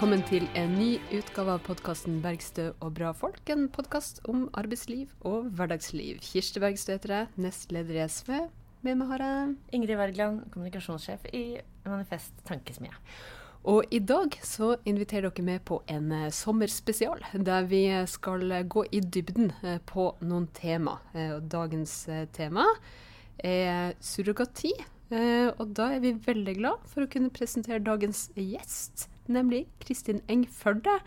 Velkommen til en ny utgave av podkasten 'Bergstø og bra folk'. En podkast om arbeidsliv og hverdagsliv. Kirsti Bergstø heter jeg, nestleder i SV. Med meg har jeg Ingrid Wergeland, kommunikasjonssjef i Manifest Tankesmie. Og i dag så inviterer dere med på en uh, sommerspesial, der vi skal gå i dybden uh, på noen tema. dagens tema er surrogati. og da er vi veldig glad for å kunne presentere dagens gjest, nemlig Kristin Eng Førde,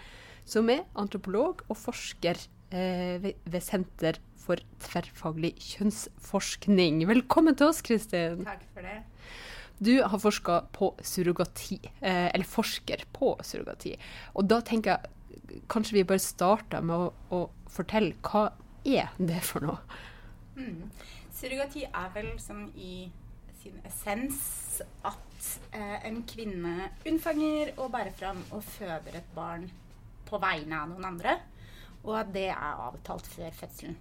som er antropolog og forsker ved, ved Senter for tverrfaglig kjønnsforskning. Velkommen til oss, Kristin. Takk for det. Du har forska på surrogati, eh, eller forsker på surrogati. Og da tenker jeg kanskje vi bare starter med å, å fortelle hva er det for noe? Mm. Surrogati er vel som i sin essens at eh, en kvinne unnfanger og bærer fram og føder et barn på vegne av noen andre. Og at det er avtalt før fødselen.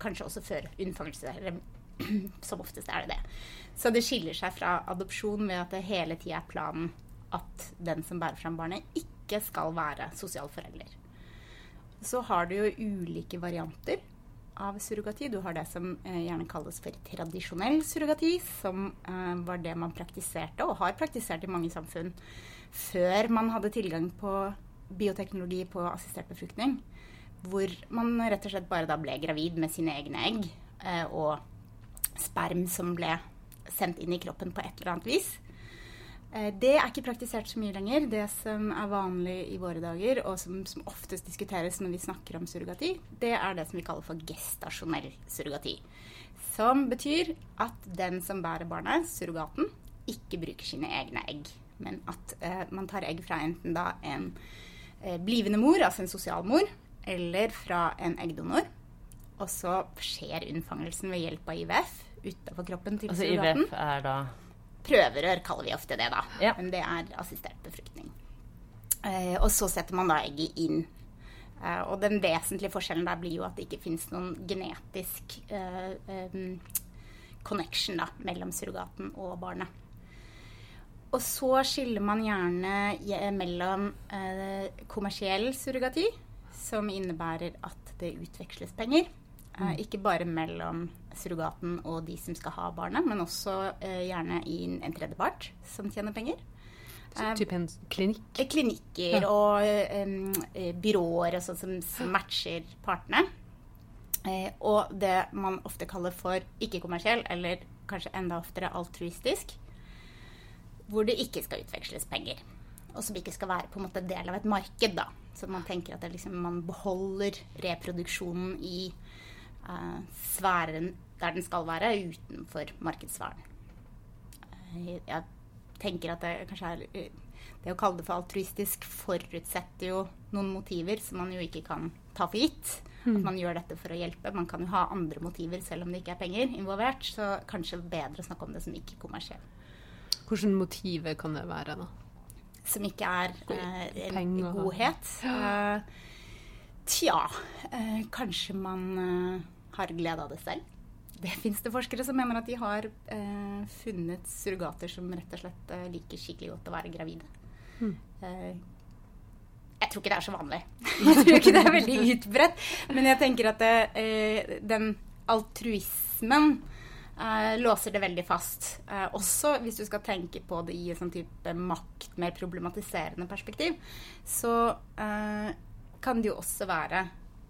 Kanskje også før unnfangelse. Eller som oftest er det det. Så det skiller seg fra adopsjon ved at det hele tida er planen at den som bærer fram barnet, ikke skal være sosial forelder. Så har du jo ulike varianter av surrogati. Du har det som eh, gjerne kalles for tradisjonell surrogati, som eh, var det man praktiserte, og har praktisert i mange samfunn, før man hadde tilgang på bioteknologi på assistert befruktning. Hvor man rett og slett bare da ble gravid med sine egne egg, eh, og sperm som ble sendt inn i kroppen på et eller annet vis. Eh, det er ikke praktisert så mye lenger. Det som er vanlig i våre dager, og som, som, oftest diskuteres når vi snakker om surrogati, det er det som vi kaller for gestasjonell surrogati. Som betyr at den som bærer barnet, surrogaten, ikke bruker sine egne egg. Men at eh, man tar egg fra enten da en eh, blivende mor, altså en sosial mor, eller fra en eggdonor. Og så skjer unnfangelsen ved hjelp av IVF utafor kroppen til altså, surrogaten. IVF er da Prøverør kaller vi ofte det, da. Ja. Men det er assistert befruktning. Eh, og så setter man da egget inn. Eh, og den vesentlige forskjellen der blir jo at det ikke finnes noen genetisk eh, um, connection da, mellom surrogaten og barnet. Og så skiller man gjerne mellom eh, kommersiell surrogati, som innebærer at det utveksles penger. Eh, ikke bare mellom surrogaten og de som skal ha barnet, men også eh, gjerne i en tredjepart som tjener penger. Så type en klinikk? Eh, klinikker ja. og eh, byråer og sånt som, som, matcher partene. Eh, og det man ofte kaller for ikke-kommersiell, eller kanskje enda oftere altruistisk, hvor det ikke skal utveksles penger. Og som ikke skal være på en måte del av et marked. da. Så man tenker at liksom, man beholder reproduksjonen i uh, sfæren der den skal være, utenfor markedssfæren. Uh, jeg tenker at det kanskje er uh, Det å kalle det for altruistisk forutsetter jo noen motiver som man jo ikke kan ta for gitt. Mm. At man gjør dette for å hjelpe. Man kan jo ha andre motiver selv om det ikke er penger involvert. Så kanskje bedre å snakke om det som ikke kommersiell. Hvilke motiver kan det være, da? Som ikke er en godhet. Tja, eh, kanskje man eh, har glede av det selv. Det fins det forskere som mener at de har eh, funnet surrogater som rett og slett eh, liker skikkelig godt å være gravide. Mm. Eh, jeg tror ikke det er så vanlig. jeg tror ikke det er veldig utbredt. Men jeg tenker at det, eh, den altruismen låser det veldig fast. også hvis du skal tenke på det i en sånn type makt, mer problematiserende perspektiv, så kan det jo også være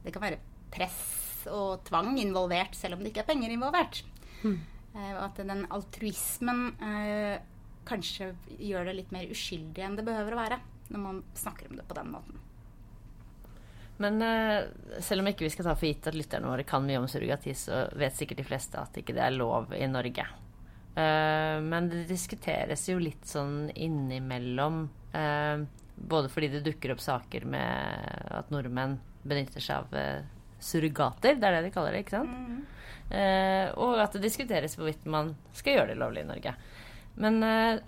Det kan være press og tvang involvert, selv om det ikke er penger involvert. Mm. Og at den altruismen eh, kanskje gjør det litt mer uskyldig enn det behøver å være, når man snakker om det på den måten. Men eh, selv om ikke vi skal ta for gitt at lytterne våre kan mye om surrogati, så vet sikkert de fleste at ikke det er lov i Norge. men det diskuteres jo litt sånn innimellom både fordi det dukker opp saker med at nordmenn benytter seg av eh, surrogater, det er det de kaller det, ikke sant? Mm. Eh, og at det diskuteres hvorvidt man skal gjøre det lovlig i Norge. Men eh,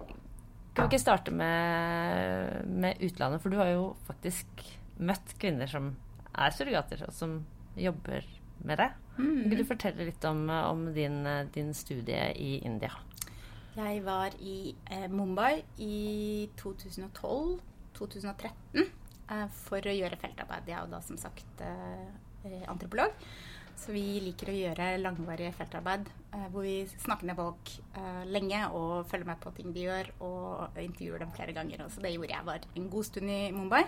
kan vi ikke starte med, med, utlandet? For du har jo faktisk møtt kvinner som er surrogater, og som jobber med det. Mm. Kan du fortelle litt om, om din, din, studie i India? Jeg var i eh, Mumbai i 2012 2013 eh, for å gjøre feltarbeid. Jeg er jo da som sagt eh, eh, antropolog. Så vi liker å gjøre langvarig feltarbeid hvor vi snakker med folk lenge og følger med på ting de gjør, og intervjuer dem flere ganger. Så det gjorde jeg var en god stund i Mumbai.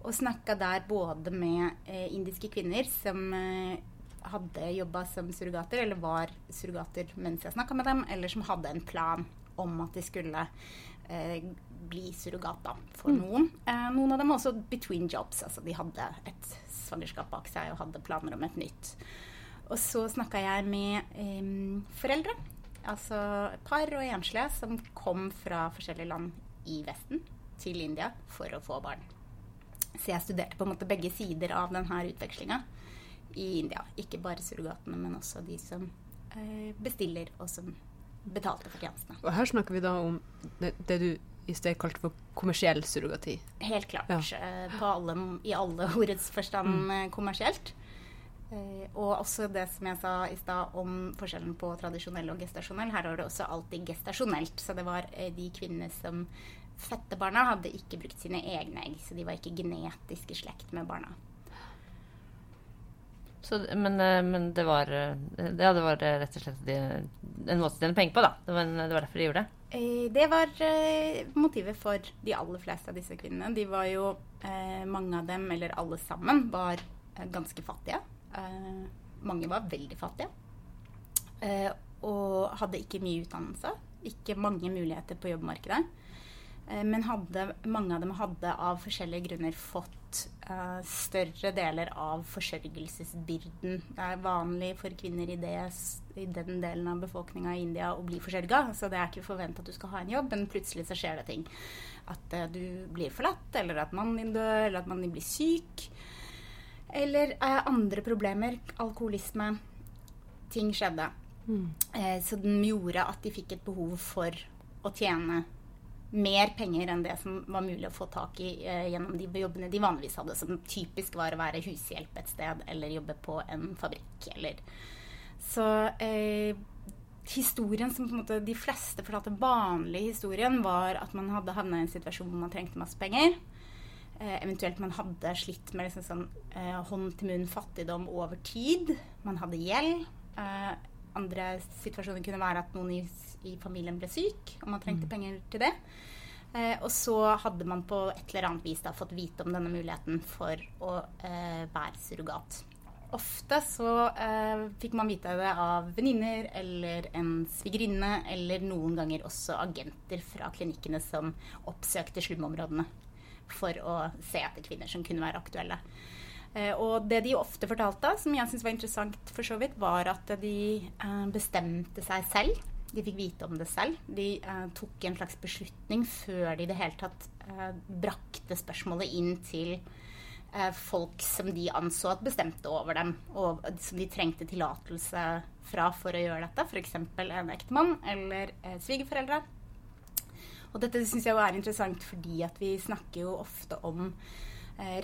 Og snakka der både med indiske kvinner som hadde jobba som surrogater, eller var surrogater mens jeg snakka med dem, eller som hadde en plan om at de skulle bli surrogat da, for mm. noen. Eh, noen av dem også between jobs. Altså de hadde et svangerskap bak seg og hadde planer om et nytt. Og så snakka jeg med eh, foreldre, altså par og enslige, som kom fra forskjellige land i Vesten til India for å få barn. Så jeg studerte på en måte begge sider av denne utvekslinga i India. Ikke bare surrogatene, men også de som eh, bestiller, og som betalte for tjenestene. Og her snakker vi da om det, det du i sted kalte for kommersiell surrogati? Helt klart. Ja. Eh, alle, I alle ordets forstand mm. Eh, kommersielt. Eh, og også det som jeg sa i stad om forskjellen på tradisjonell og gestasjonell. Her var det også alltid gestasjonelt. Så det var de kvinnene som fødte barna, hadde ikke brukt sine egne egg. Så de var ikke genetisk i slekt med barna. Så, men, men, det var Ja, det var rett og slett de, en måte å tjene penger på, da. Det var, en, det var, derfor de gjorde det? Eh, det var motivet for de aller fleste av disse kvinnene. De var jo Mange av dem, eller alle sammen, var ganske fattige. Mange var veldig fattige. Og hadde ikke mye utdannelse. Ikke mange muligheter på jobbmarkedet. Eh, men hadde, mange av dem hadde av forskjellige grunner fått uh, større deler av forsørgelsesbyrden. Det er vanlig for kvinner i, det, i den delen av befolkninga i India å bli forsørga. Så det er ikke forventa at du skal ha en jobb, men plutselig så skjer det ting. At uh, du blir forlatt, eller at mannen din dør, eller at mannen din blir syk. Eller uh, andre problemer. Alkoholisme. Ting skjedde. Mm. så den gjorde at de fikk et behov for å tjene mer penger enn det som var mulig å få tak i eh, gjennom de jobbene de vanligvis hadde, som typisk var å være hushjelp et sted eller jobbe på en fabrikk eller Så eh, historien som på en måte de fleste fortalte vanlig historien, var at man hadde havna i en situasjon hvor man trengte masse penger. Eh, eventuelt man hadde slitt med liksom sånn eh, hånd-til-munn-fattigdom over tid. Man hadde gjeld. Andre situasjoner kunne være at noen i i familien ble syk, og man trengte mm. penger til det. Eh, og så hadde man på et eller annet vis da fått vite om denne muligheten for å eh, være surrogat. Ofte så eh, fikk man vite det av venninner eller en svigerinne, eller noen ganger også agenter fra klinikkene som oppsøkte slumområdene for å se etter kvinner som kunne være aktuelle. Eh, og det de ofte fortalte, som jeg syntes var interessant for så vidt, var at de eh, bestemte seg selv de fikk vite om det selv. De eh, tok en slags beslutning før de i det hele tatt brakte spørsmålet inn til folk som de anså at bestemte over dem, og som de trengte tillatelse fra for å gjøre dette. F.eks. en ektemann eller svigerforeldre. Og dette syns jeg er interessant fordi at vi snakker jo ofte om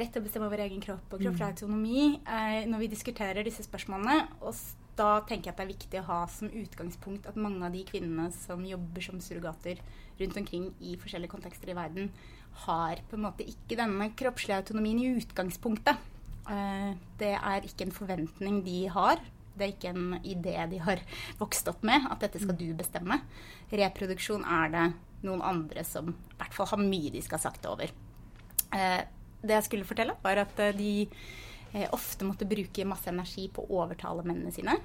rett til å bestemme over egen kropp og kroppslig mm. autonomi eh, når vi diskuterer disse spørsmålene. og da tenker jeg at det er viktig å ha som utgangspunkt at mange av de kvinnene som jobber som surrogater rundt omkring i forskjellige kontekster i verden, har på en måte ikke denne kroppslige autonomien i utgangspunktet. Uh, det er ikke en forventning de har. Det er ikke en idé de har vokst opp med, at dette skal du bestemme. Reproduksjon er det noen andre som i hvert fall har mye de skal ha sagt over. Det jeg skulle fortelle, var at uh, de eh, ofte måtte bruke masse energi på å overtale mennene sine.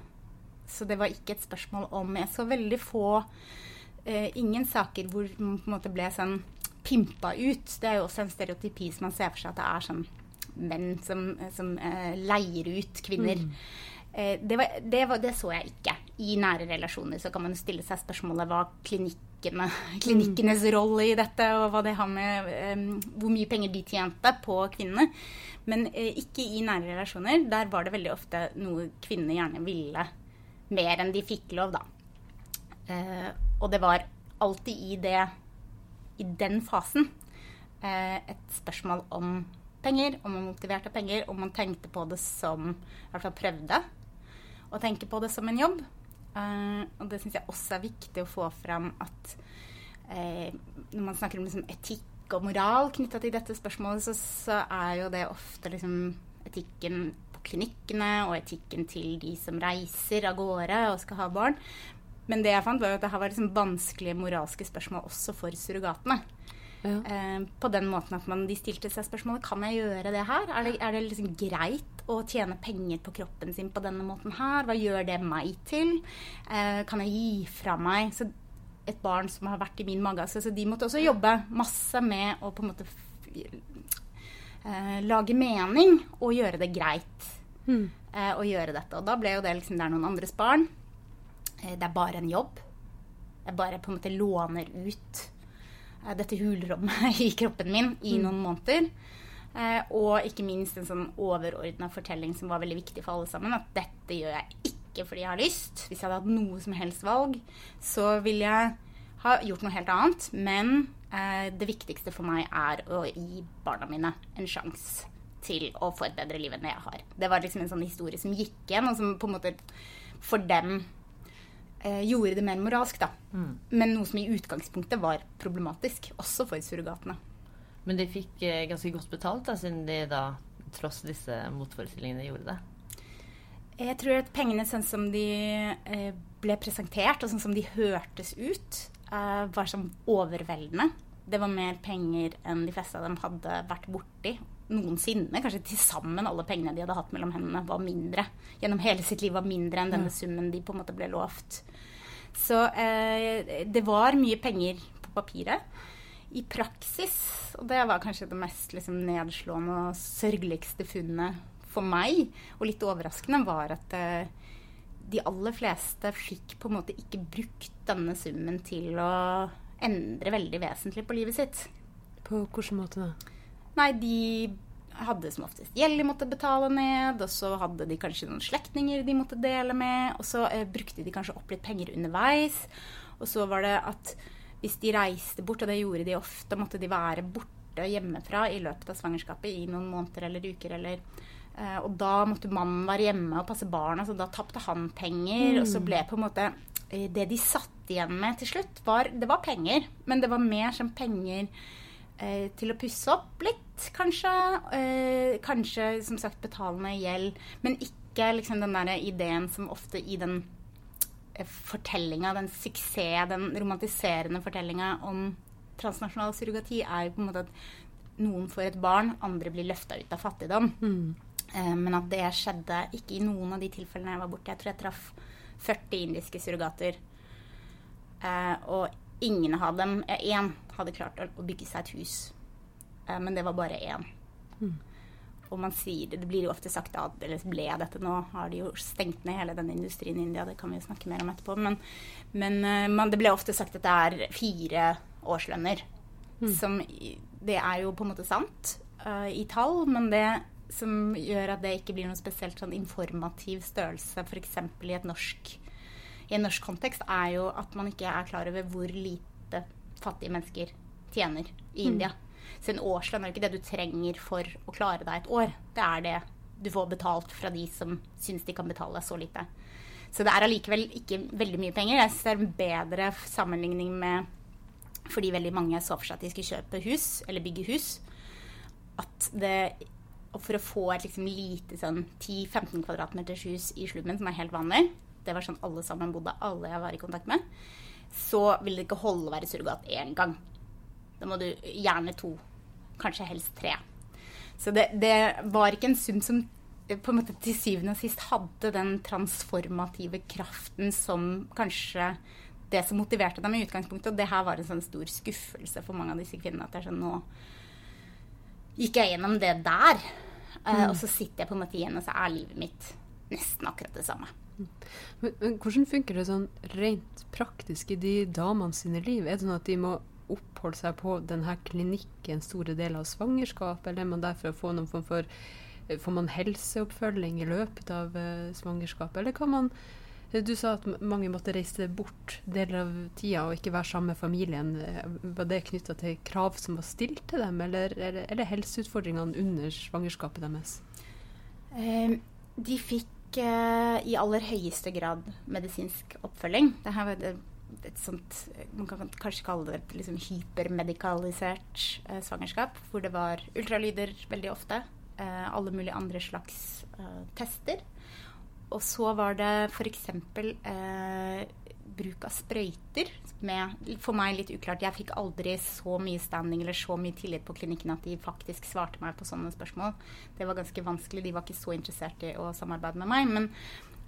Så det var ikke et spørsmål om Jeg så veldig få eh, Ingen saker hvor man på en måte ble sånn pimpa ut. Det er jo også en stereotypi som man ser for seg at det er sånn menn som, som eh, leier ut kvinner. Mm. Eh, det, var, det, var, det, så jeg ikke. I nære relasjoner så kan man stille seg spørsmålet hva klinikkene, klinikkenes rolle i dette, og hva det har med hvor mye penger de tjente på kvinnene. Men uh, ikke i nære relasjoner. Der var det veldig ofte noe kvinnene gjerne ville mer enn de fikk lov, da. Uh, og det var alltid i det i den fasen uh, et spørsmål om penger, om man motiverte penger, om man tenkte på det som I hvert fall prøvde å tenke på det som en jobb. Uh, og det syns jeg også er viktig å få fram at uh, når man snakker om liksom etikk og moral knytta til dette spørsmålet, så, så, er jo det ofte liksom etikken på klinikkene og etikken til de som reiser av gårde og skal ha barn. Men det jeg fant, var at det her var liksom vanskelige moralske spørsmål også for surrogatene. Ja. Uh, på den måten at man, de stilte seg spørsmålet kan jeg gjøre det her. Er det, er det liksom greit å tjene penger på kroppen sin på denne måten her? Hva gjør det meg til? Eh, kan jeg gi fra meg så et barn som har vært i min mage? Så, så de måtte også jobbe masse med å på en måte eh, lage mening og gjøre det greit mm. å gjøre dette. Og da ble jo det liksom det er noen andres barn. Eh, det er bare en jobb. Jeg bare på en måte låner ut Eh, dette hulrommet i kroppen min i mm. noen måneder. Eh, og ikke minst en sånn overordna fortelling som var veldig viktig for alle sammen. At dette gjør jeg ikke fordi jeg har lyst. Hvis jeg hadde hatt noe som helst valg, så ville jeg ha gjort noe helt annet. Men eh, det viktigste for meg er å gi barna mine en sjanse til å få et bedre liv enn det jeg har. Det var liksom en sånn historie som gikk igjen, og som på en måte for dem eh, gjorde det mer moralsk, da. Mm. Men noe som i utgangspunktet var problematisk, også for surrogatene. Men de fikk eh, ganske godt betalt, da, siden de da, tross disse motforestillingene, gjorde det? Jeg tror at pengene sånn som de eh, ble presentert, og sånn som de hørtes ut, eh, var sånn overveldende. Det var mer penger enn de fleste av dem hadde vært borti noensinne. Kanskje til sammen alle pengene de hadde hatt mellom hendene, var mindre. Gjennom hele sitt liv var mindre enn denne summen de på en måte ble lovt. Så eh, det var mye penger på papiret. I praksis, og det var kanskje det mest liksom, nedslående og sørgeligste funnet for meg, og litt overraskende, var at uh, de aller fleste fikk på en måte ikke brukt denne summen til å endre veldig vesentlig på livet sitt. På hvilken måte da? Nei, de hadde som oftest gjeld de måtte betale ned, og så hadde de kanskje noen slektninger de måtte dele med, og så uh, brukte de kanskje opp litt penger underveis. Og så var det at hvis de reiste bort, og det gjorde de ofte, måtte de være borte hjemmefra i løpet av svangerskapet i noen måneder eller uker eller Uh, Og da måtte mannen være hjemme og passe barna, så da tapte han penger. Mm. Og så mm. ble på en måte eh, Det de satt igjen med til slutt, var Det var penger, men det var mer som penger eh, til å pusse opp litt, kanskje. Eh, kanskje som sagt betalende gjeld, men ikke liksom den der ideen som ofte i den fortellinga, den suksess, den romantiserende fortellinga om transnasjonal surrogati, er jo på en måte at noen får et barn, andre blir løfta ut av fattigdom. Mm. Eh, men at det skjedde ikke i noen av de tilfellene jeg var borte. Jeg tror jeg traff 40 indiske surrogater. Eh, og ingen av dem Én hadde klart å bygge seg et hus, eh, men det var bare én. Mm. Og man sier det, det blir jo ofte sagt at eller ble dette nå, har de jo stengt ned hele denne industrien i India, det kan vi jo snakke mer om etterpå. Men, men eh, man, det ble ofte sagt at det er fire årslønner. Mm. Som Det er jo på en måte sant uh, i tall, men det som gjør at det ikke blir noen spesielt sånn informativ størrelse, f.eks. i et norsk i en norsk kontekst, er jo at man ikke er klar over hvor lite fattige mennesker tjener i mm. Så en årslønn er ikke det du trenger for å klare deg et år. Det er det du får betalt fra de som syns de kan betale så lite. Så det er allikevel ikke veldig mye penger. Jeg synes det er en bedre sammenligning med fordi veldig mange så for seg at de skulle kjøpe hus, eller bygge hus. At det For å få et liksom lite sånn 10-15 kvadratmeters hus i slummen, som er helt vanlig, det var sånn alle sammen bodde, alle jeg var i kontakt med, så vil det ikke holde å være surrogat én gang. Da må du gjerne to, kanskje helst tre. Så det, det var ikke en sum som på en måte til syvende og sist hadde den transformative kraften som kanskje det som motiverte dem i utgangspunktet. Og det her var en sånn stor skuffelse for mange av disse kvinnene. At det er sånn Nå gikk jeg gjennom det der, eh, mm. og så sitter jeg på en måte igjen, og så er livet mitt nesten akkurat det samme. Men, men, hvordan funker det sånn rent praktisk i de damene sine liv? Er det sånn at de må oppholde seg på denne klinikken store deler av svangerskapet, eller er man der for å få noen form for eh, Får man helseoppfølging i løpet av uh, svangerskapet, eller kan man eh, du sa at mange måtte reise bort deler av tida og ikke være sammen med familien. Var det knytta til krav som var stilt til dem, eller er det helseutfordringene under svangerskapet deres? Eh, de fikk eh, i aller høyeste grad medisinsk oppfølging. Det her et sånt Man kan kanskje kalle det et liksom hypermedikalisert eh, svangerskap. Hvor det var ultralyder veldig ofte. Eh, alle mulige andre slags eh, tester. Og så var det f.eks. Eh, bruk av sprøyter. Med, for meg litt uklart. Jeg fikk aldri så mye standing eller så mye tillit på klinikken at de faktisk svarte meg på sånne spørsmål. Det var ganske vanskelig. De var ikke så interessert i å samarbeide med meg. Men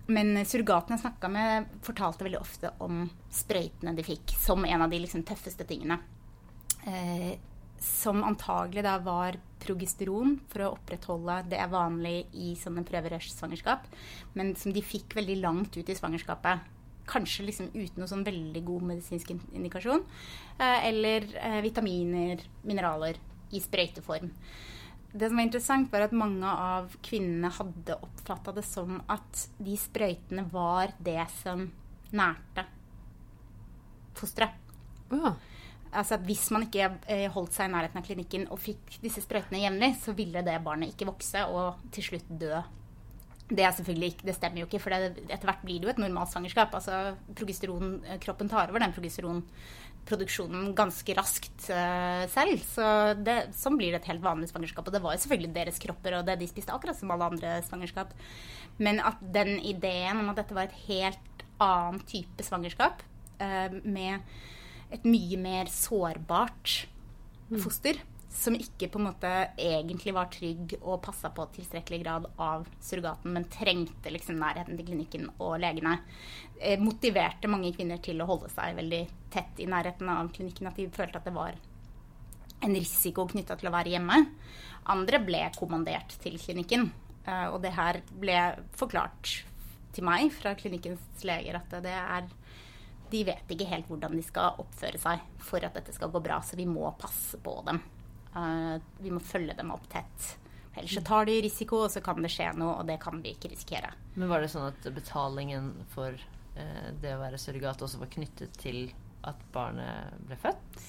men surrogatene jeg snakka med, fortalte veldig ofte om sprøytene de fikk, som en av de liksom, tøffeste tingene. Eh, som antagelig da var progesteron for å opprettholde det er vanlig i sånne prøverørssvangerskap, men som de fikk veldig langt ut i svangerskapet. Kanskje liksom uten noe sånn veldig god medisinsk indikasjon. Eh, eller eh, vitaminer, mineraler i sprøyteform det som var interessant, var at mange av kvinnene hadde oppfatta det som at de sprøytene var det som nærte fosteret. Ja. Altså at Hvis man ikke eh, holdt seg i nærheten av klinikken og fikk disse sprøytene jevnlig, så ville det barnet ikke vokse og til slutt dø. Det er selvfølgelig ikke, det stemmer jo ikke, for det, etter hvert blir det jo et normalt svangerskap. Altså, Progesteronkroppen tar over den progesteron produksjonen ganske raskt uh, selv. Så det, sånn blir det et helt vanlig svangerskap. Og det var jo selvfølgelig deres kropper og det de spiste, akkurat som alle andre svangerskap. Men at den ideen om at dette var et helt annen type svangerskap, uh, med et mye mer sårbart mm. foster, som ikke på en måte egentlig var trygg og passa på tilstrekkelig grad av surrogaten, men trengte liksom nærheten til klinikken og legene. Eh, motiverte mange kvinner til å holde seg veldig tett i nærheten av klinikken. At de følte at det var en risiko knytta til å være hjemme. Andre ble kommandert til klinikken. Eh, og det her ble forklart til meg fra klinikkens leger at det er de vet ikke helt hvordan de skal oppføre seg for at dette skal gå bra, så vi må passe på dem. Uh, vi må følge dem opp tett. Ellers så tar de risiko, og så kan det skje noe, og det kan vi ikke risikere. Men var det sånn at betalingen for uh, det å være surrogat også var knyttet til at barnet ble født?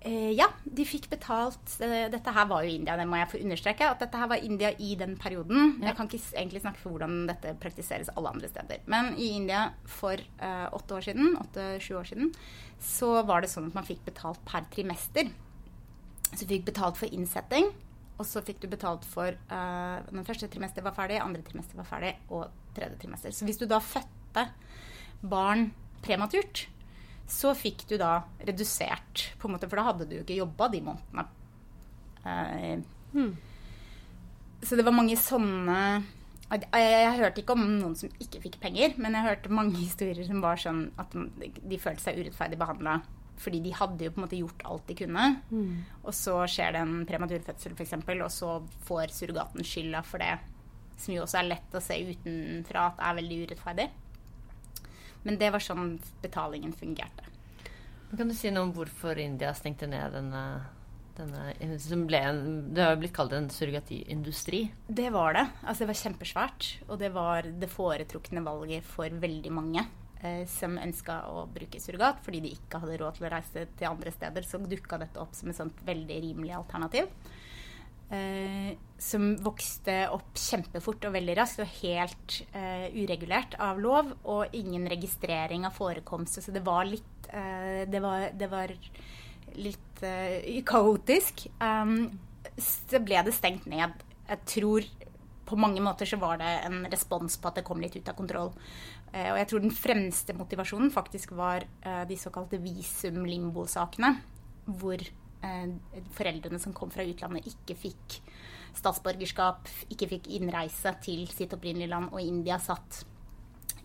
Uh, ja, de fikk betalt Dette her var jo India, det må jeg få understreke. At dette her var India i den perioden. Ja. Jeg kan ikke egentlig snakke for hvordan dette praktiseres alle andre steder. Men i India for åtte år siden, åtte-sju år siden, så var det sånn at man fikk betalt per trimester. Så fikk betalt for innsetting. Og så fikk du betalt for uh, når første trimester var ferdig, andre trimester var ferdig, og tredje trimester. Så hvis du da fødte barn prematurt, så fikk du da redusert, på en måte, for da hadde du jo ikke jobba de månedene. Uh, hmm. Så det var mange sånne jeg, jeg, jeg, hørte ikke om noen som ikke fikk penger, men jeg hørte mange historier som var sånn at de, de følte seg urettferdig behandla fordi de hadde jo på en måte gjort alt de kunne. Mm. Og så skjer det en prematurfødsel f.eks., og så får surrogaten skylda for det. Som jo også er lett å se utenfra at er veldig urettferdig. Men det var sånn betalingen fungerte. Kan du si noe om hvorfor India stengte ned denne, denne som ble en, Det har jo blitt kalt en surrogatiindustri? Det var det. Altså det var kjempesvært. Og det var det foretrukne valget for veldig mange eh, som ønska å bruke surrogat fordi de ikke hadde råd til å reise til andre steder, så dukka dette opp som et sånt veldig rimelig alternativ. Eh, som vokste opp kjempefort og veldig raskt og helt eh, uregulert av lov. Og ingen registrering av forekomst. Så det var litt eh, det, var, det, var, litt eh, kaotisk. Um, så ble det stengt ned. Jeg tror på mange måter så var det en respons på at det kom litt ut av kontroll. Eh, og jeg tror den fremste motivasjonen faktisk var eh, de såkalte visum-limbo-sakene. Hvor eh, foreldrene som kom fra utlandet, ikke fikk statsborgerskap, ikke fikk innreise til sitt opprinnelige land, og India satt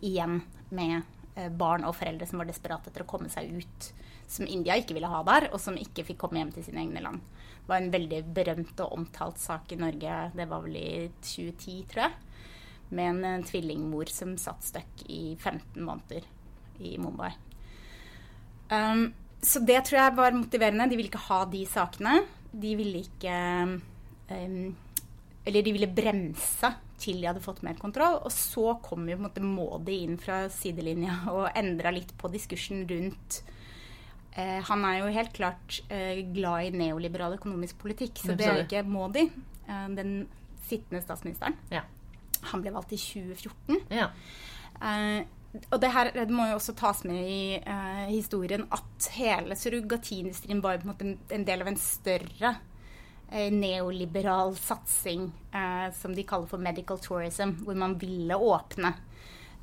igjen med barn og foreldre som var desperate etter å komme seg ut, som India ikke ville ha der, og som ikke fikk komme hjem til sine egne land. Det var en veldig berømt og omtalt sak i Norge, det var vel i 2010, tror jeg med en, en tvillingmor som satt støkk i 15 måneder i Mumbai. Um, så det tror jeg var motiverende. De ville ikke ha de sakene. De ville ikke um, Eller de ville bremse til de hadde fått mer kontroll. Og så kom jo på en måte Maudi inn fra sidelinja og endra litt på diskursen rundt uh, Han er jo helt klart uh, glad i neoliberal økonomisk politikk, så det er jo ikke Maudi, uh, den sittende statsministeren. Ja. Han ble valgt i 2014. Ja. Eh, og det her det må jo også tas med i eh, historien at hele surrogatindustrien var på en måte en del av en større eh, neoliberal satsing uh, som de kaller for medical tourism, hvor man ville åpne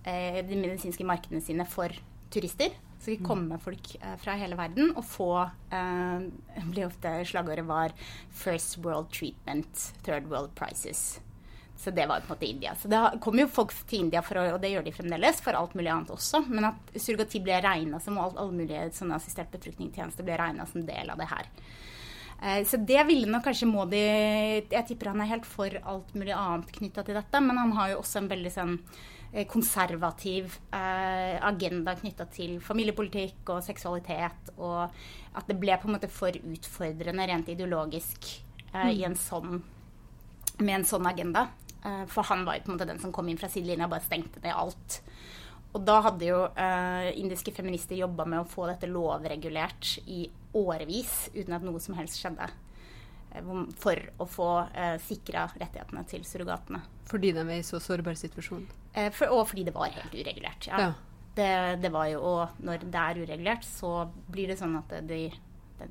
de medisinske markedene sine for turister. Så vi mm. kom med folk fra hele verden og få blir ofte Slagordet var 'First World Treatment, Third World Prices'. Så det var på en måte India. Så det kommer jo folk til India, for, og det gjør de fremdeles, for alt mulig annet også. Men at surrogati ble regna som og alle mulige sånne assistert befruktningstjenester ble regna som del av det her. Eh, så det ville nok kanskje Modi Jeg tipper han er helt for alt mulig annet knytta til dette, men han har jo også en veldig sånn eh, konservativ eh, agenda knytta til familiepolitikk og seksualitet, og at det ble på en måte for utfordrende rent ideologisk eh, mm. en sånn, med en sånn agenda. Uh, for han var jo på en måte den som kom inn fra sidelinja og bare stengte ned alt. Og da hadde jo eh, indiske feminister jobba med å få dette lovregulert i årevis uten at noe som helst skjedde. Uh, for å få eh, sikra rettighetene til surrogatene. Fordi de er i så sårbar situasjon? For, og fordi det var helt uregulert. Ja. ja. Det, det, var jo, og når det er uregulert, så blir det sånn at de, det,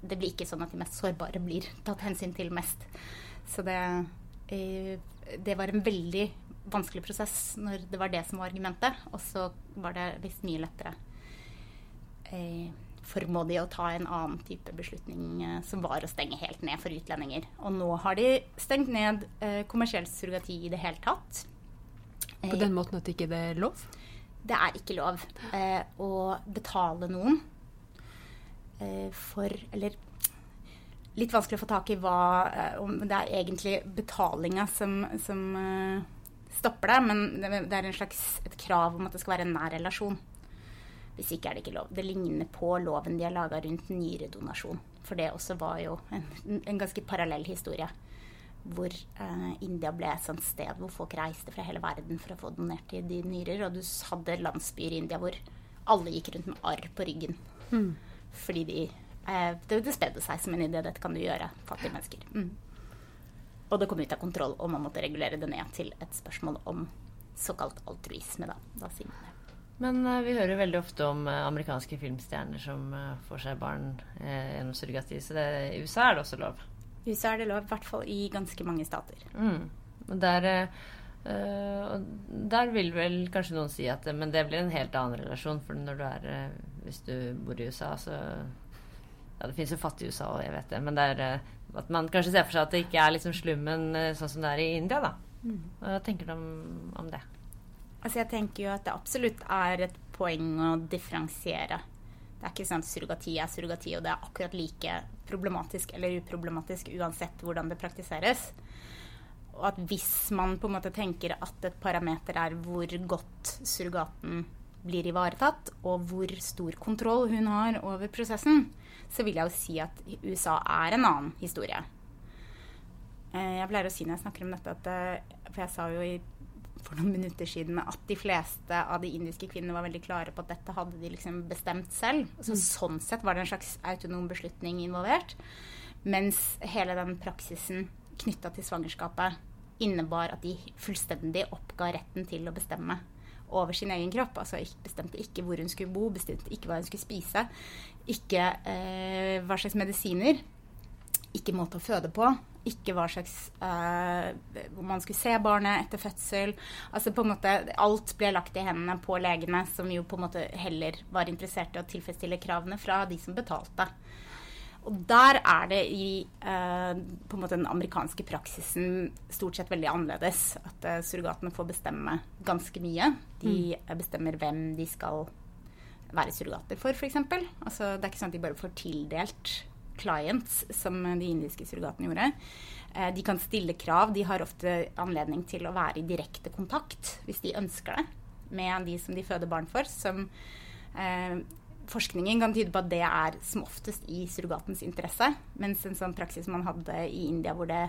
det blir ikke sånn at de mest sårbare blir tatt hensyn til mest. Så det det var en veldig vanskelig prosess når det var det som var argumentet. Og så var det visst mye lettere eh, for Modi å ta en annen type beslutning, eh, som var å stenge helt ned for utlendinger. Og nå har de stengt ned eh, kommersiell surrogati i det hele tatt. På den måten at ikke det ikke er lov? Det er ikke lov eh, å betale noen eh, for Eller litt vanskelig å få tak i hva eh, Om det er egentlig betalinga som, som uh, stopper det, men det er en slags, et krav om at det skal være en nær relasjon. Hvis ikke er det ikke lov. Det ligner på loven de har laga rundt nyredonasjon. For det også var jo en, en ganske parallell historie. Hvor eh, India ble et sånt sted hvor folk reiste fra hele verden for å få donert i de nyrer. Og du hadde landsbyer i India hvor alle gikk rundt med arr på ryggen. Mm. Fordi de Eh, det, det spredde seg som en idé. Dette kan du gjøre, fattige mennesker. Mm. Og det kom ut av kontroll, og man måtte regulere det ned til et spørsmål om såkalt altruisme. Da, da sier man det. Men uh, vi hører veldig ofte om uh, amerikanske filmstjerner som uh, får seg barn gjennom surrogati. Så det, i USA er det også lov? I USA er det lov, i hvert fall i ganske mange stater. Mm. Der, der vil vel kanskje noen si at men det blir en helt annen relasjon. For når du er, hvis du bor i USA, så ja, det finnes jo fattige i USA òg, jeg vet det. Men det er uh, at man kanskje ser for seg at det ikke er liksom slummen uh, sånn som det er i India, da. Mm. Hva tenker du om, om, det? Altså jeg tenker jo at det absolutt er et poeng å differensiere. Det er ikke sånn at surrogati er surrogati, og det er akkurat like problematisk eller uproblematisk uansett hvordan det praktiseres. Og at hvis man på en måte tenker at et parameter er hvor godt surrogaten blir ivaretatt, og hvor stor kontroll hun har over prosessen, så vil jeg jo si at USA er en annen historie. Eh, jeg pleier å si når jeg snakker om dette, at eh, For jeg sa jo i, for noen minutter siden at de fleste av de indiske kvinnene var veldig klare på at dette hadde de liksom bestemt selv. Så mm. Sånn sett var det en slags autonom beslutning involvert. Mens hele den praksisen knytta til svangerskapet innebar at de fullstendig oppga retten til å bestemme over sin egen kropp. Altså bestemte ikke hvor hun skulle bo, bestemte ikke hva hun skulle spise, ikke eh, hva slags medisiner, ikke måte å føde på, ikke hva slags eh, Hvor man skulle se barnet etter fødsel. Altså på en måte Alt ble lagt i hendene på legene, som jo på en måte heller var interessert i å tilfredsstille kravene fra de som betalte. Og der er det i eh, på en måte den amerikanske praksisen stort sett veldig annerledes. At eh, surrogatene får bestemme ganske mye. De mm. bestemmer hvem de skal være surrogater for, f.eks. Altså, det er ikke sånn at de bare får tildelt clients, som de indiske surrogatene gjorde. Eh, de kan stille krav. De har ofte anledning til å være i direkte kontakt, hvis de ønsker det, med de som de føder barn for. som eh, forskningen kan tyde på at det er som oftest i surrogatens interesse. Mens en sånn praksis man hadde i India hvor det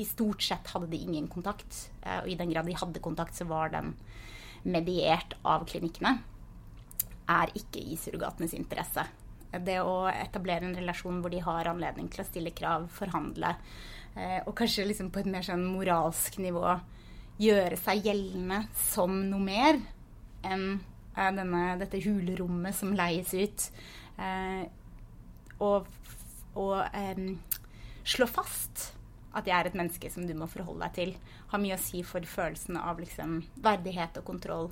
i stort sett hadde de ingen kontakt, eh, og i den grad de hadde kontakt, så var den mediert av klinikkene, er ikke i surrogatenes interesse. Det å etablere en relasjon hvor de har anledning til å stille krav, forhandle, eh, og kanskje liksom på et mer sånn moralsk nivå gjøre seg gjeldende som noe mer, enn denne, dette hulerommet som leies ut. Eh, og og eh, slå fast at jeg er et menneske som du må forholde deg til, har mye å si for følelsen av liksom, verdighet og kontroll.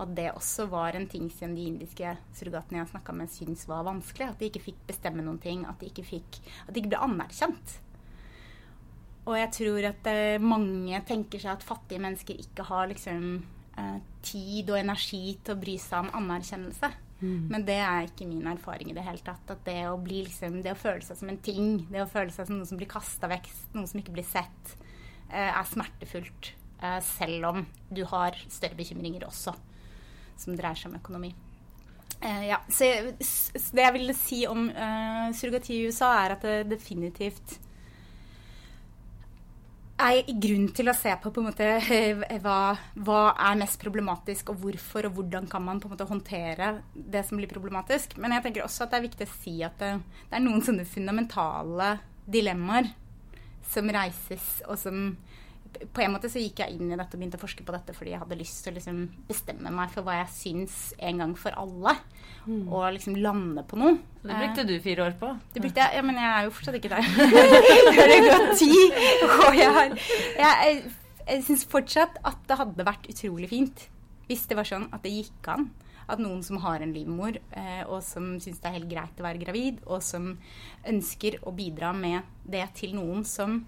Og det også var en ting som de indiske surrogatene jeg snakka med, syntes var vanskelig. At de ikke fikk bestemme noen ting. At de ikke, fikk, at de ikke ble anerkjent. Og jeg tror at eh, mange tenker seg at fattige mennesker ikke har liksom, eh, tid og energi til å bry seg om anerkjennelse. Mm. Men det er ikke min erfaring i det hele tatt. At det å, bli, liksom, det å føle seg som en ting, det å føle seg som noe som blir kasta vekk, noe som ikke blir sett, eh, er smertefullt. Eh, selv om du har større bekymringer også, som dreier seg om økonomi. Eh, ja, så, så, det jeg ville si om uh, surrogati i USA, er at det definitivt er grunn til å se på, på måte, hva, hva, er mest problematisk, og hvorfor, og hvordan kan man på en måte håndtere det som blir problematisk. Men jeg tenker også at det er viktig å si at det, det er noen sånne fundamentale dilemmaer som reises, og som på en måte så gikk jeg inn i dette og begynte å forske på dette fordi jeg hadde lyst til å liksom bestemme meg for hva jeg syns en gang for alle. Mm. Og liksom lande på noe. Det brukte du fire år på. Det brukte jeg, ja, Men jeg er jo fortsatt ikke der. det har gått ti, og jeg har Jeg, jeg syns fortsatt at det hadde vært utrolig fint hvis det var sånn at det gikk an at noen som har en livmor, eh, og som syns det er helt greit å være gravid, og som ønsker å bidra med det til noen som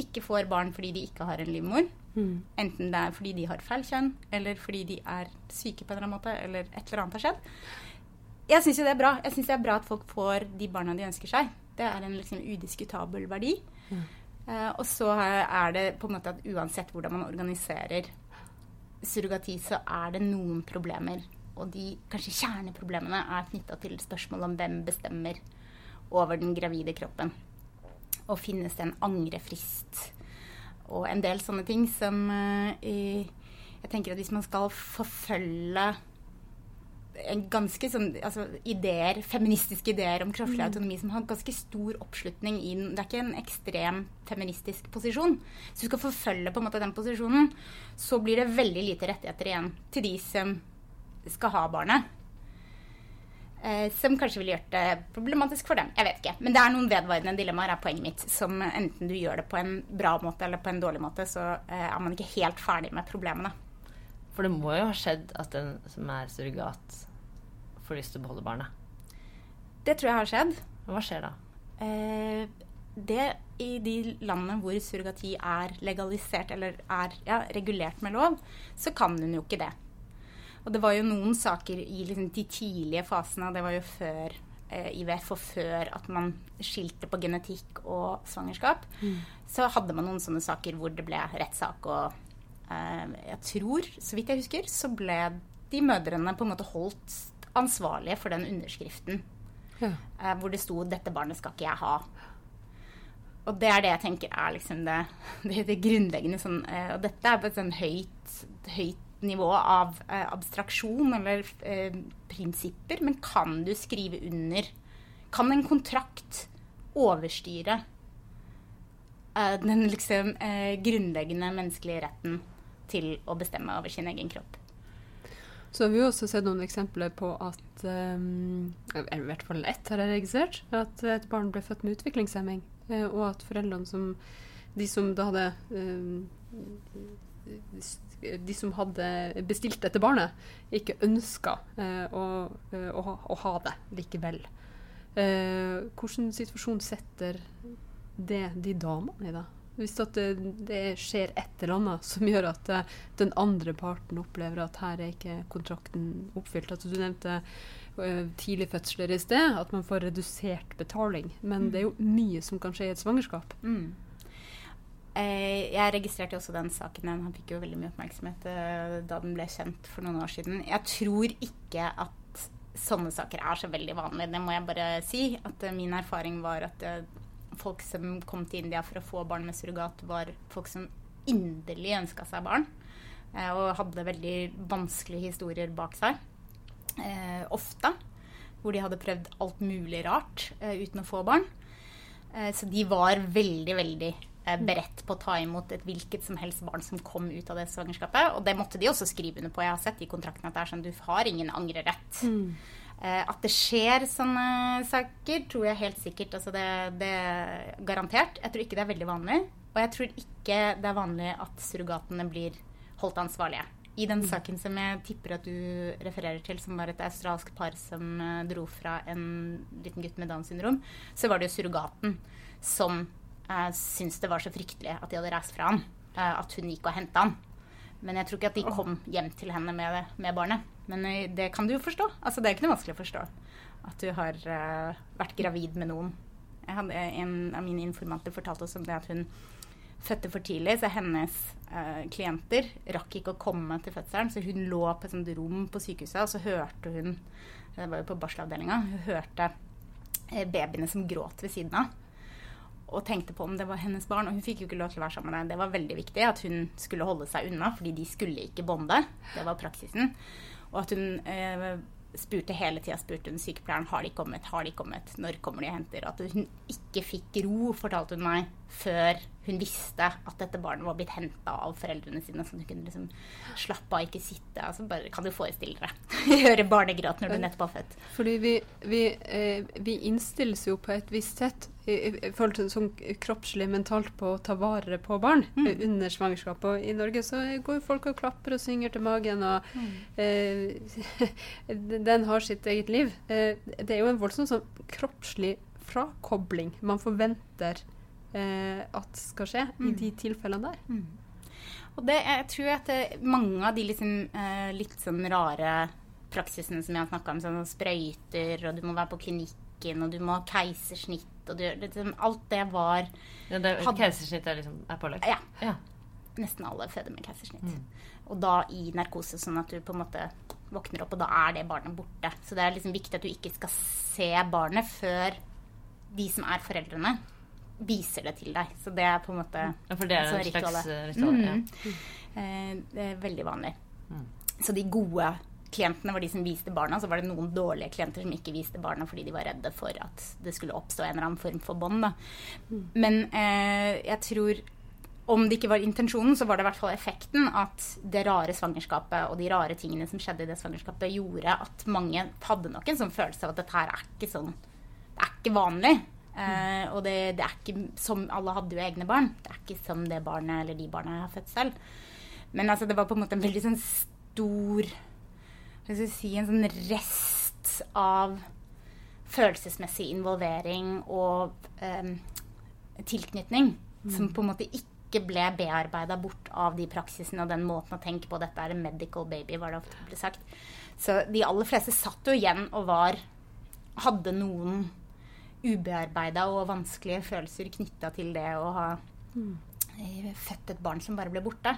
ikke får barn fordi de ikke har en livmor. Mm. Enten det er fordi de har feil kjønn, eller fordi de er syke på en eller annen måte, eller et eller annet har skjedd. Jeg syns jo det er bra. Jeg synes det er bra at folk får de barna de ønsker seg. Det er en liksom udiskutabel verdi. Mm. Uh, og så er det på en måte at uansett hvordan man organiserer surrogati, så er det noen problemer. Og de kanskje kjerneproblemene er knytta til spørsmål om hvem bestemmer over den gravide kroppen. Og finnes det en angrefrist? Og en del sånne ting som uh, Jeg tenker at hvis man skal forfølge en ganske sånn altså, ideer, feministiske ideer om kroppslig mm. autonomi som har ganske stor oppslutning i Det er ikke en ekstrem feministisk posisjon. Så du skal forfølge på en måte den posisjonen, så blir det veldig lite rettigheter igjen til de som skal ha barnet. Eh, som kanskje ville gjort det problematisk for dem. Jeg vet ikke. Men det er noen vedvarende dilemmaer, er poenget mitt. Som enten du gjør det på en bra måte eller på en dårlig måte, så eh, er man ikke helt ferdig med problemene. For det må jo ha skjedd at den som er surrogat, får lyst til å beholde barnet? Det tror jeg har skjedd. Hva skjer da? Eh, det i de landene hvor surrogati er legalisert, eller er ja, regulert med lov, så kan hun jo ikke det. Og det var jo noen saker i liksom, de tidlige fasene, det var jo før eh, IVF og før at man skilte på genetikk og svangerskap, mm. så hadde man noen sånne saker hvor det ble rettssak og eh, Jeg tror, så vidt jeg husker, så ble de mødrene på en måte holdt ansvarlige for den underskriften ja. eh, hvor det sto 'Dette barnet skal ikke jeg ha'. Og det er det jeg tenker er liksom det, det, det grunnleggende sånn eh, Og dette er på et sånn høyt, høyt nivå av eh, abstraksjon eller eh, prinsipper, men kan du skrive under Kan en kontrakt overstyre eh, den liksom eh, grunnleggende menneskelige retten til å bestemme over sin egen kropp? Så har vi også sett noen eksempler på at um, I hvert fall ett har jeg registrert. At et barn ble født med utviklingshemming. Eh, og at foreldrene som De som da hadde um, de som hadde bestilt dette barnet, ikke ønska eh, å, eh, å, å, ha det likevel. Eh, hvordan situasjon setter det de damene i, da? Hvis det, det, skjer et eller annet som gjør at uh, den andre parten opplever at her er ikke kontrakten oppfylt. Altså, du nevnte uh, tidlig fødsler i sted, at man får redusert betaling. Men mm. det er jo mye som kan skje i et svangerskap. Mm. Eh, jeg registrerte også den saken. Den fikk jo veldig mye oppmerksomhet eh, da den ble kjent for noen år siden. Jeg tror ikke at sånne saker er så veldig vanlige. Det må jeg bare si. At eh, min erfaring var at folk som kom til India for å få barn med surrogat, var folk som inderlig ønska seg barn. og hadde veldig vanskelige historier bak seg. ofte. Hvor de hadde prøvd alt mulig rart uten å få barn. så de var veldig, veldig beredt på å ta imot et hvilket som helst barn som kom ut av det svangerskapet. Og det måtte de også skrive under på. Jeg har sett i kontrakten at det er sånn du har ingen angrerett. Mm. at det skjer sånne saker, tror jeg helt sikkert. Altså det, det er garantert. Jeg tror ikke det er veldig vanlig. Og jeg tror ikke det er vanlig at surrogatene blir holdt ansvarlige. I den saken som jeg tipper at du refererer til, som var et australsk par som eh, dro fra en liten gutt med Downs syndrom, så var det jo surrogaten som syntes det var så fryktelig at de hadde reist fra han. eh, at hun gikk og henta han. Men jeg tror ikke at de kom hjem til henne med, med barnet. Men eh, det kan du jo forstå. Altså, det er ikke noe vanskelig å forstå. At du har eh, vært gravid med noen. Jeg hadde, en av mine informanter fortalte oss om det at hun fødte for tidlig, så hennes eh, klienter rakk ikke å komme til fødselen. Så hun lå på et sånt rom på sykehuset, og så hørte hun Det var jo på barselavdelinga. Hun hørte eh, babyene som gråt ved siden av. Og tenkte på om det var hennes barn. Og hun fikk jo ikke lov til å være sammen med deg Det var veldig viktig at hun skulle holde seg unna, fordi de skulle ikke bonde. Det var praksisen. Og at hun eh, spurte hele tida spurte hun sykepleieren har de kommet, har de kommet, når kommer de og henter. At hun ikke fikk ro, fortalte hun meg, før hun visste at dette barnet var blitt henta av foreldrene sine. Så hun kunne liksom slappe av, ikke sitte. Altså bare kan du forestille deg. Høre barnegråt når du nettopp har født. Fordi vi, vi, eh, vi innstilles jo på et visst sett i, i, forhold til sånn kroppslig, mentalt på å ta vare på barn Mm. eh, under svangerskap. Og i Norge så går folk og klapper og synger til magen, og eh, den har sitt eget liv. Eh, det er jo en voldsom sånn kroppslig frakobling man forventer eh, at skal skje i Mm. de tilfellene der. Og det, jeg tror at det, mange av de liksom, eh, litt sånn rare praksisene som jeg har snakka om, sånn sprøyter, og du må være på klinikken, og du må ha keisersnitt, og du, liksom, alt det var Ja, det, Hadde- Keisersnitt er liksom er pålagt? Ja. Ja. Nesten alle føder med keisersnitt. Mm. Og da i narkose, sånn at du på en måte våkner opp, og da er det barnet borte. Så det er liksom viktig at du ikke skal se barnet før de som er foreldrene, viser det til deg. Så det er på en måte Ja, for det er sånn en slags ritualet. eh, ritual? Ja. Mhm. Eh, det er veldig vanlig. Mm. Så de gode klientene var de som viste barna, så var det noen dårlige klienter som ikke viste barna fordi de var redde for at det skulle oppstå en eller annen form for bånd. Mm. Men eh, jeg tror om det ikke var intensjonen, så var det i hvert fall effekten at det rare svangerskapet og de rare tingene som skjedde i det svangerskapet, gjorde at mange hadde nok en sånn følelse av at dette her er ikke sånn Det er ikke vanlig. Eh, og det, det er ikke som Alle hadde jo egne barn. Det er ikke som det barnet eller de barna jeg har født selv. Men altså, det var på en måte en veldig sånn stor Hva skal jeg si En sånn rest av følelsesmessig involvering og eh, tilknytning som på en måte ikke ble bearbeida bort av de praksisene og den måten å tenke på. Dette er en medical baby, var det ofte ble sagt. Så de aller fleste satt jo igjen og var Hadde noen ubearbeida og vanskelige følelser knytta til det å ha mm. født et barn som bare ble borte.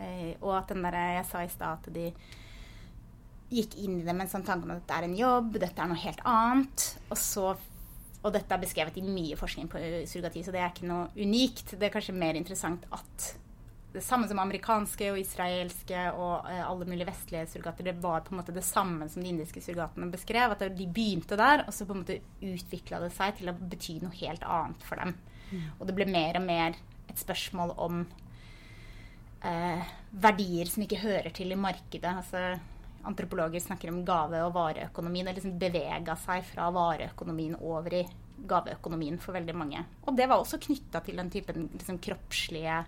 Eh, og at den der jeg sa i stad, at de gikk inn i det med en sånn tanke om at dette er en jobb, dette er noe helt annet. Og så og dette er beskrevet i mye forskning på surrogati, så det er ikke noe unikt. Det er kanskje mer interessant at det samme som amerikanske og israelske og eh, alle mulige vestlige surrogater, det var på en måte det samme som de indiske surrogatene beskrev. At de begynte der, og så på en måte utvikla det seg til å bety noe helt annet for dem. Og det ble mer og mer et spørsmål om eh, verdier som ikke hører til i markedet. Altså, antropologer snakker om gave- og vareøkonomien. Det liksom bevega seg fra vareøkonomien over i gaveøkonomien for veldig mange. Og det var også knytta til den typen liksom, kroppslige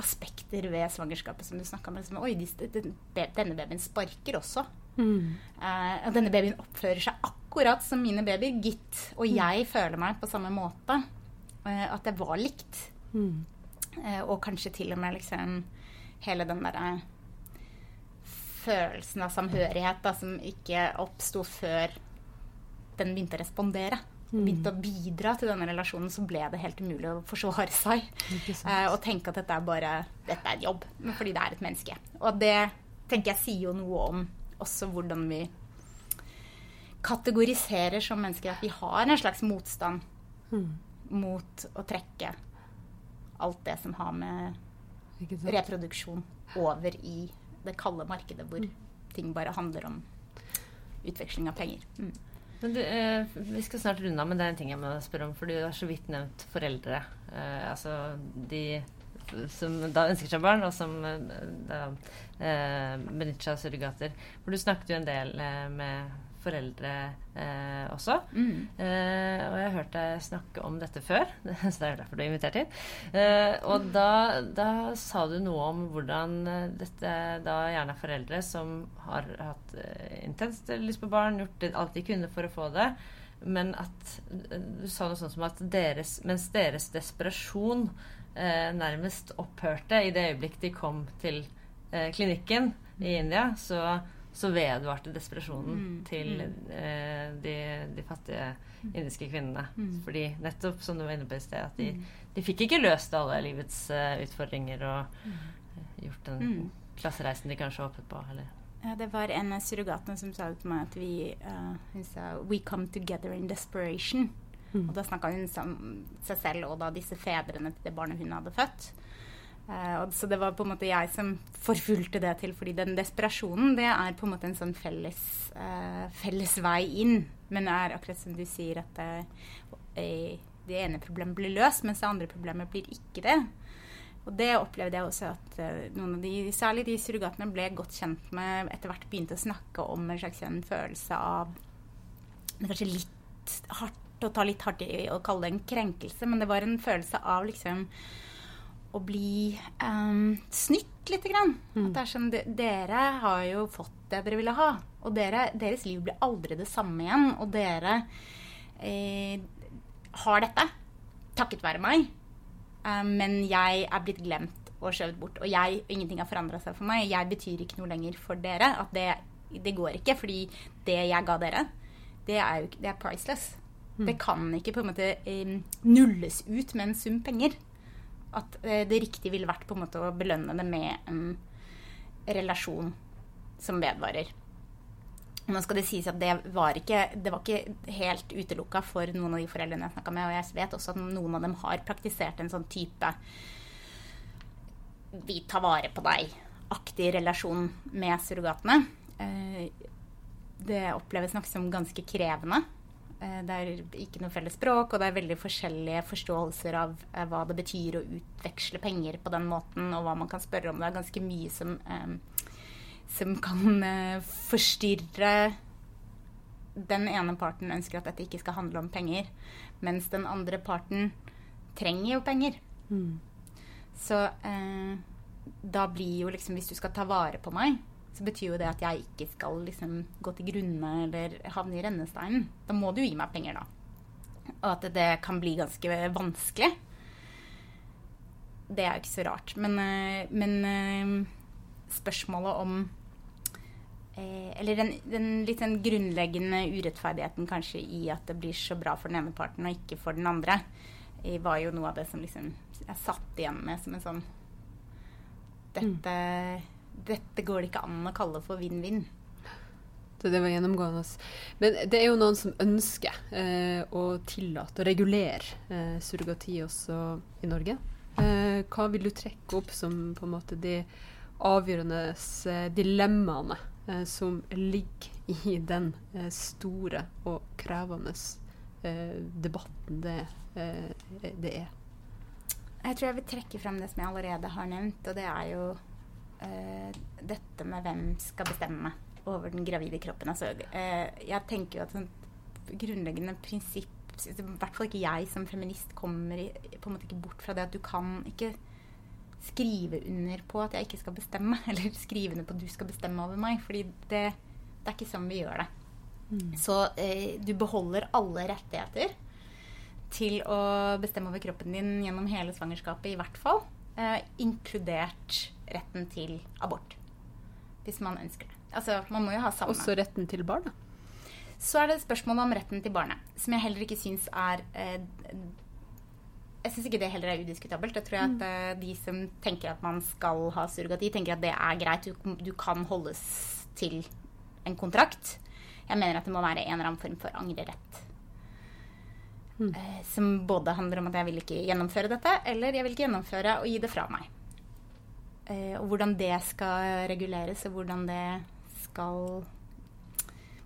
aspekter ved svangerskapet som du snakka om. Liksom, Oi, de, den, denne babyen sparker også. Eh, og denne babyen oppfører seg akkurat som mine babyer, gitt. Og jeg føler meg på samme måte. Uh, at det var likt. Eh, og kanskje til og med liksom hele den derre følelsen av samhørighet da, som ikke oppsto før den begynte å respondere. Begynte å bidra til denne relasjonen, så ble det helt umulig å forsvare seg. Eh, og tenke at dette er bare dette er en jobb, men fordi det er et menneske. Og det tenker jeg sier jo noe om også hvordan vi kategoriserer som mennesker. At vi har en slags motstand mot å trekke alt det som har med reproduksjon over i det kalde markedet hvor ting bare handler om utveksling av penger. Mm. Men du, eh, Vi skal snart runde av, men det er en ting jeg må spørre om. For du har så vidt nevnt foreldre. Eh, altså de som da ønsker seg barn, og som eh, da eh, benytter seg av surrogater. For du snakket jo en del eh, med foreldre eh, også. Mm. Eh, og jeg har hørt deg snakke om dette før, så det er derfor du er invitert hit. Eh, og da, da sa du noe om hvordan eh, dette da gjerne er foreldre som har hatt eh, intenst lyst på barn, gjort alt de kunne for å få det. Men at eh, du sa noe sånt som at deres, mens deres desperasjon eh, nærmest opphørte i det øyeblikk de kom til klinikken i India, så, så vedvarte desperasjonen Mm, til mm. eh, de, de fattige indiske kvinnene. Mm. Fordi nettopp, som du var inne på i sted, at de, Mm. de fikk ikke løst alle livets uh, utfordringer og uh, gjort den Mm. klassereisen de kanskje håpet på. Eller. Ja, det var en av surrogatene som sa til meg at vi uh, Hun sa 'We come together in desperation'. Mm. Og da snakka hun om seg selv og da disse fedrene til det barnet hun hadde født. Eh, og så det var på en måte jeg som forfulgte det til, fordi den desperasjonen det er på en måte en sånn felles, uh, felles vei inn. Men det er akkurat som du sier at det, det ene problemet blir løst, mens det andre problemet blir ikke det. Og det opplevde jeg også at eh, noen av de, særlig de surrogatene, ble godt kjent med etter hvert begynte å snakke om en slags en følelse av kanskje litt hardt å ta litt hardt i å kalle det en krenkelse, men det var en følelse av liksom å bli um, snytt lite grann. At det er sånn, de, dere har jo fått det dere ville ha. Og dere, deres liv blir aldri det samme igjen. Og dere eh, har dette takket være meg. Eh, men jeg er blitt glemt og skjøvet bort. Og jeg, ingenting har forandra seg for meg. Jeg betyr ikke noe lenger for dere. At det, det går ikke. Fordi det jeg ga dere, det er jo det er priceless. Det kan ikke på en måte um, nulles ut med en sum penger. At eh, det riktige ville vært på en måte å belønne det med en relasjon som vedvarer. Nå skal det sies at det var ikke, det var ikke helt utelukka for noen av de foreldrene jeg snakka med. Og jeg vet også at noen av dem har praktisert en sånn type vi tar vare på deg-aktig relasjon med surrogatene. Eh, Det oppleves nok som ganske krevende. Eh, Det er ikke noe felles språk, og det er veldig forskjellige forståelser av eh, hva det betyr å utveksle penger på den måten, og hva man kan spørre om. Det er ganske mye som, eh, som kan forstyrre Den ene parten ønsker at dette ikke skal handle om penger, mens den andre parten trenger jo penger. Mm. Så eh, da blir jo liksom Hvis du skal ta vare på meg, så betyr jo det at jeg ikke skal liksom gå til grunne eller havne i rennesteinen. Da må du gi meg penger, da. Og at det kan bli ganske vanskelig. Det er jo ikke så rart. Men, eh, men eh, spørsmålet om eh, Eller den, den litt den grunnleggende urettferdigheten kanskje i at det blir så bra for den ene parten og ikke for den andre, var jo noe av det som liksom jeg satt igjen med som en sånn Dette, dette går det ikke an å kalle for vinn-vinn. Så det var gjennomgående. Men det er jo noen som ønsker eh, å tillate og regulere eh, surrogati også i Norge. Eh, hva vil du trekke opp som på en måte de avgjørende eh, dilemmaene eh, som ligger i den eh, store og krevende eh, debatten det, det er? Jeg tror jeg vil trekke frem det som jeg allerede har nevnt, og det er jo eh, dette med hvem skal bestemme over den gravide kroppen. Altså, eh, jeg tenker jo at sånt grunnleggende prinsipp I hvert fall ikke jeg som feminist kommer i, på en måte ikke bort fra det at du kan ikke skrive under på at jeg ikke skal bestemme, eller skrive under på at du skal bestemme over meg. fordi det, det er ikke sånn vi gjør det. Så eh, du beholder alle rettigheter til å bestemme over kroppen din gjennom hele svangerskapet, i hvert fall. Eh, inkludert retten til abort. Hvis man ønsker det. Altså, man må jo ha samme. Også retten til barna. Så er det spørsmålet om retten til barnet, som jeg heller ikke syns er eh, Jeg syns ikke det heller er udiskutabelt. Jeg tror at eh, de som tenker at man skal ha surrogati, tenker at det er greit. Du, du kan holdes til en kontrakt. Jeg mener at det må være en eller annen form for angrerett. Eh, som både handler om at jeg vil ikke gjennomføre dette, eller jeg vil ikke gjennomføre og gi det fra meg. Eh, og hvordan det skal reguleres, og hvordan det skal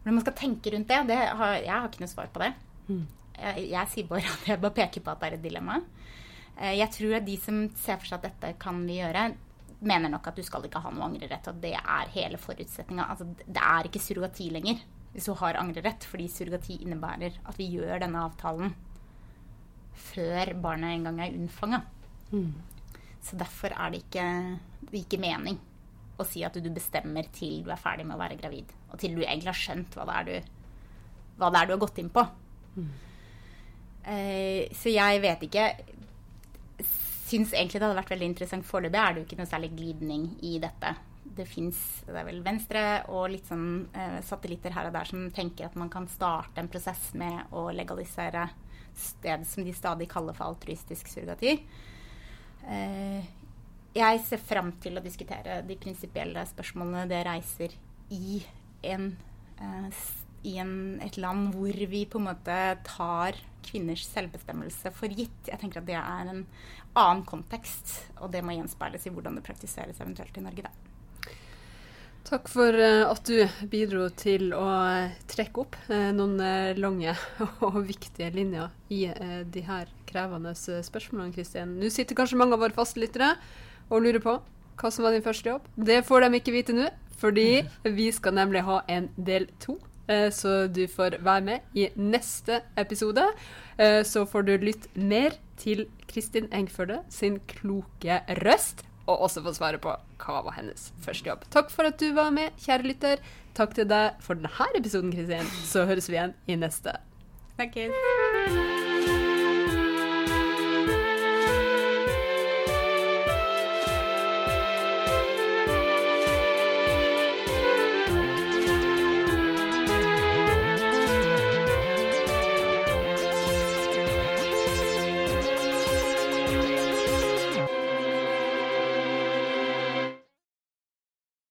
hvordan man skal tenke rundt det. det har, jeg har ikke noe svar på det. Jeg, jeg sier bare at jeg bare peker på at det er et dilemma. Eh, Jeg tror at de som ser for seg at dette kan vi gjøre, mener nok at du skal ikke ha noe angrerett. Og det er hele forutsetninga. Altså, det er ikke surrogati lenger hvis du har angrerett, fordi surrogati innebærer at vi gjør denne avtalen før barnet en gang er unnfanga. Så derfor er det ikke, det ikke mening å si at du bestemmer til du er ferdig med å være gravid. Og til du egentlig har skjønt hva det er du, det er du har gått inn på. Eh, så jeg vet ikke Syns egentlig det hadde vært veldig interessant. Foreløpig er det jo ikke noe særlig glidning i dette. Det fins det er vel Venstre og litt sånn eh, satellitter her og der som tenker at man kan starte en prosess med å legalisere sted som de stadig kaller for altruistisk surrogati. Jeg ser fram til å diskutere de prinsipielle spørsmålene det reiser i, en, eh, i en, et land hvor vi på en måte tar kvinners selvbestemmelse for gitt. Jeg tenker at det er en annen kontekst, og det må gjenspeiles i hvordan det praktiseres eventuelt i Norge. Da. Takk for eh, at du bidro til å eh, trekke opp noen lange og viktige linjer i de her krevende spørsmålene, Kristin. Nå sitter kanskje mange av våre fastlyttere og lurer på hva som var din første jobb. Det får de ikke vite nå, fordi vi skal nemlig ha en del to. Eh, Så du får være med i neste episode. Eh, Så får du lytte mer til Kristin Engførde sin kloke røst og også få svare på hva var hennes første jobb. Takk for at du var med, kjære lytter. Takk til deg for denne episoden, Kristin. Så høres vi igjen i neste. Snakkes!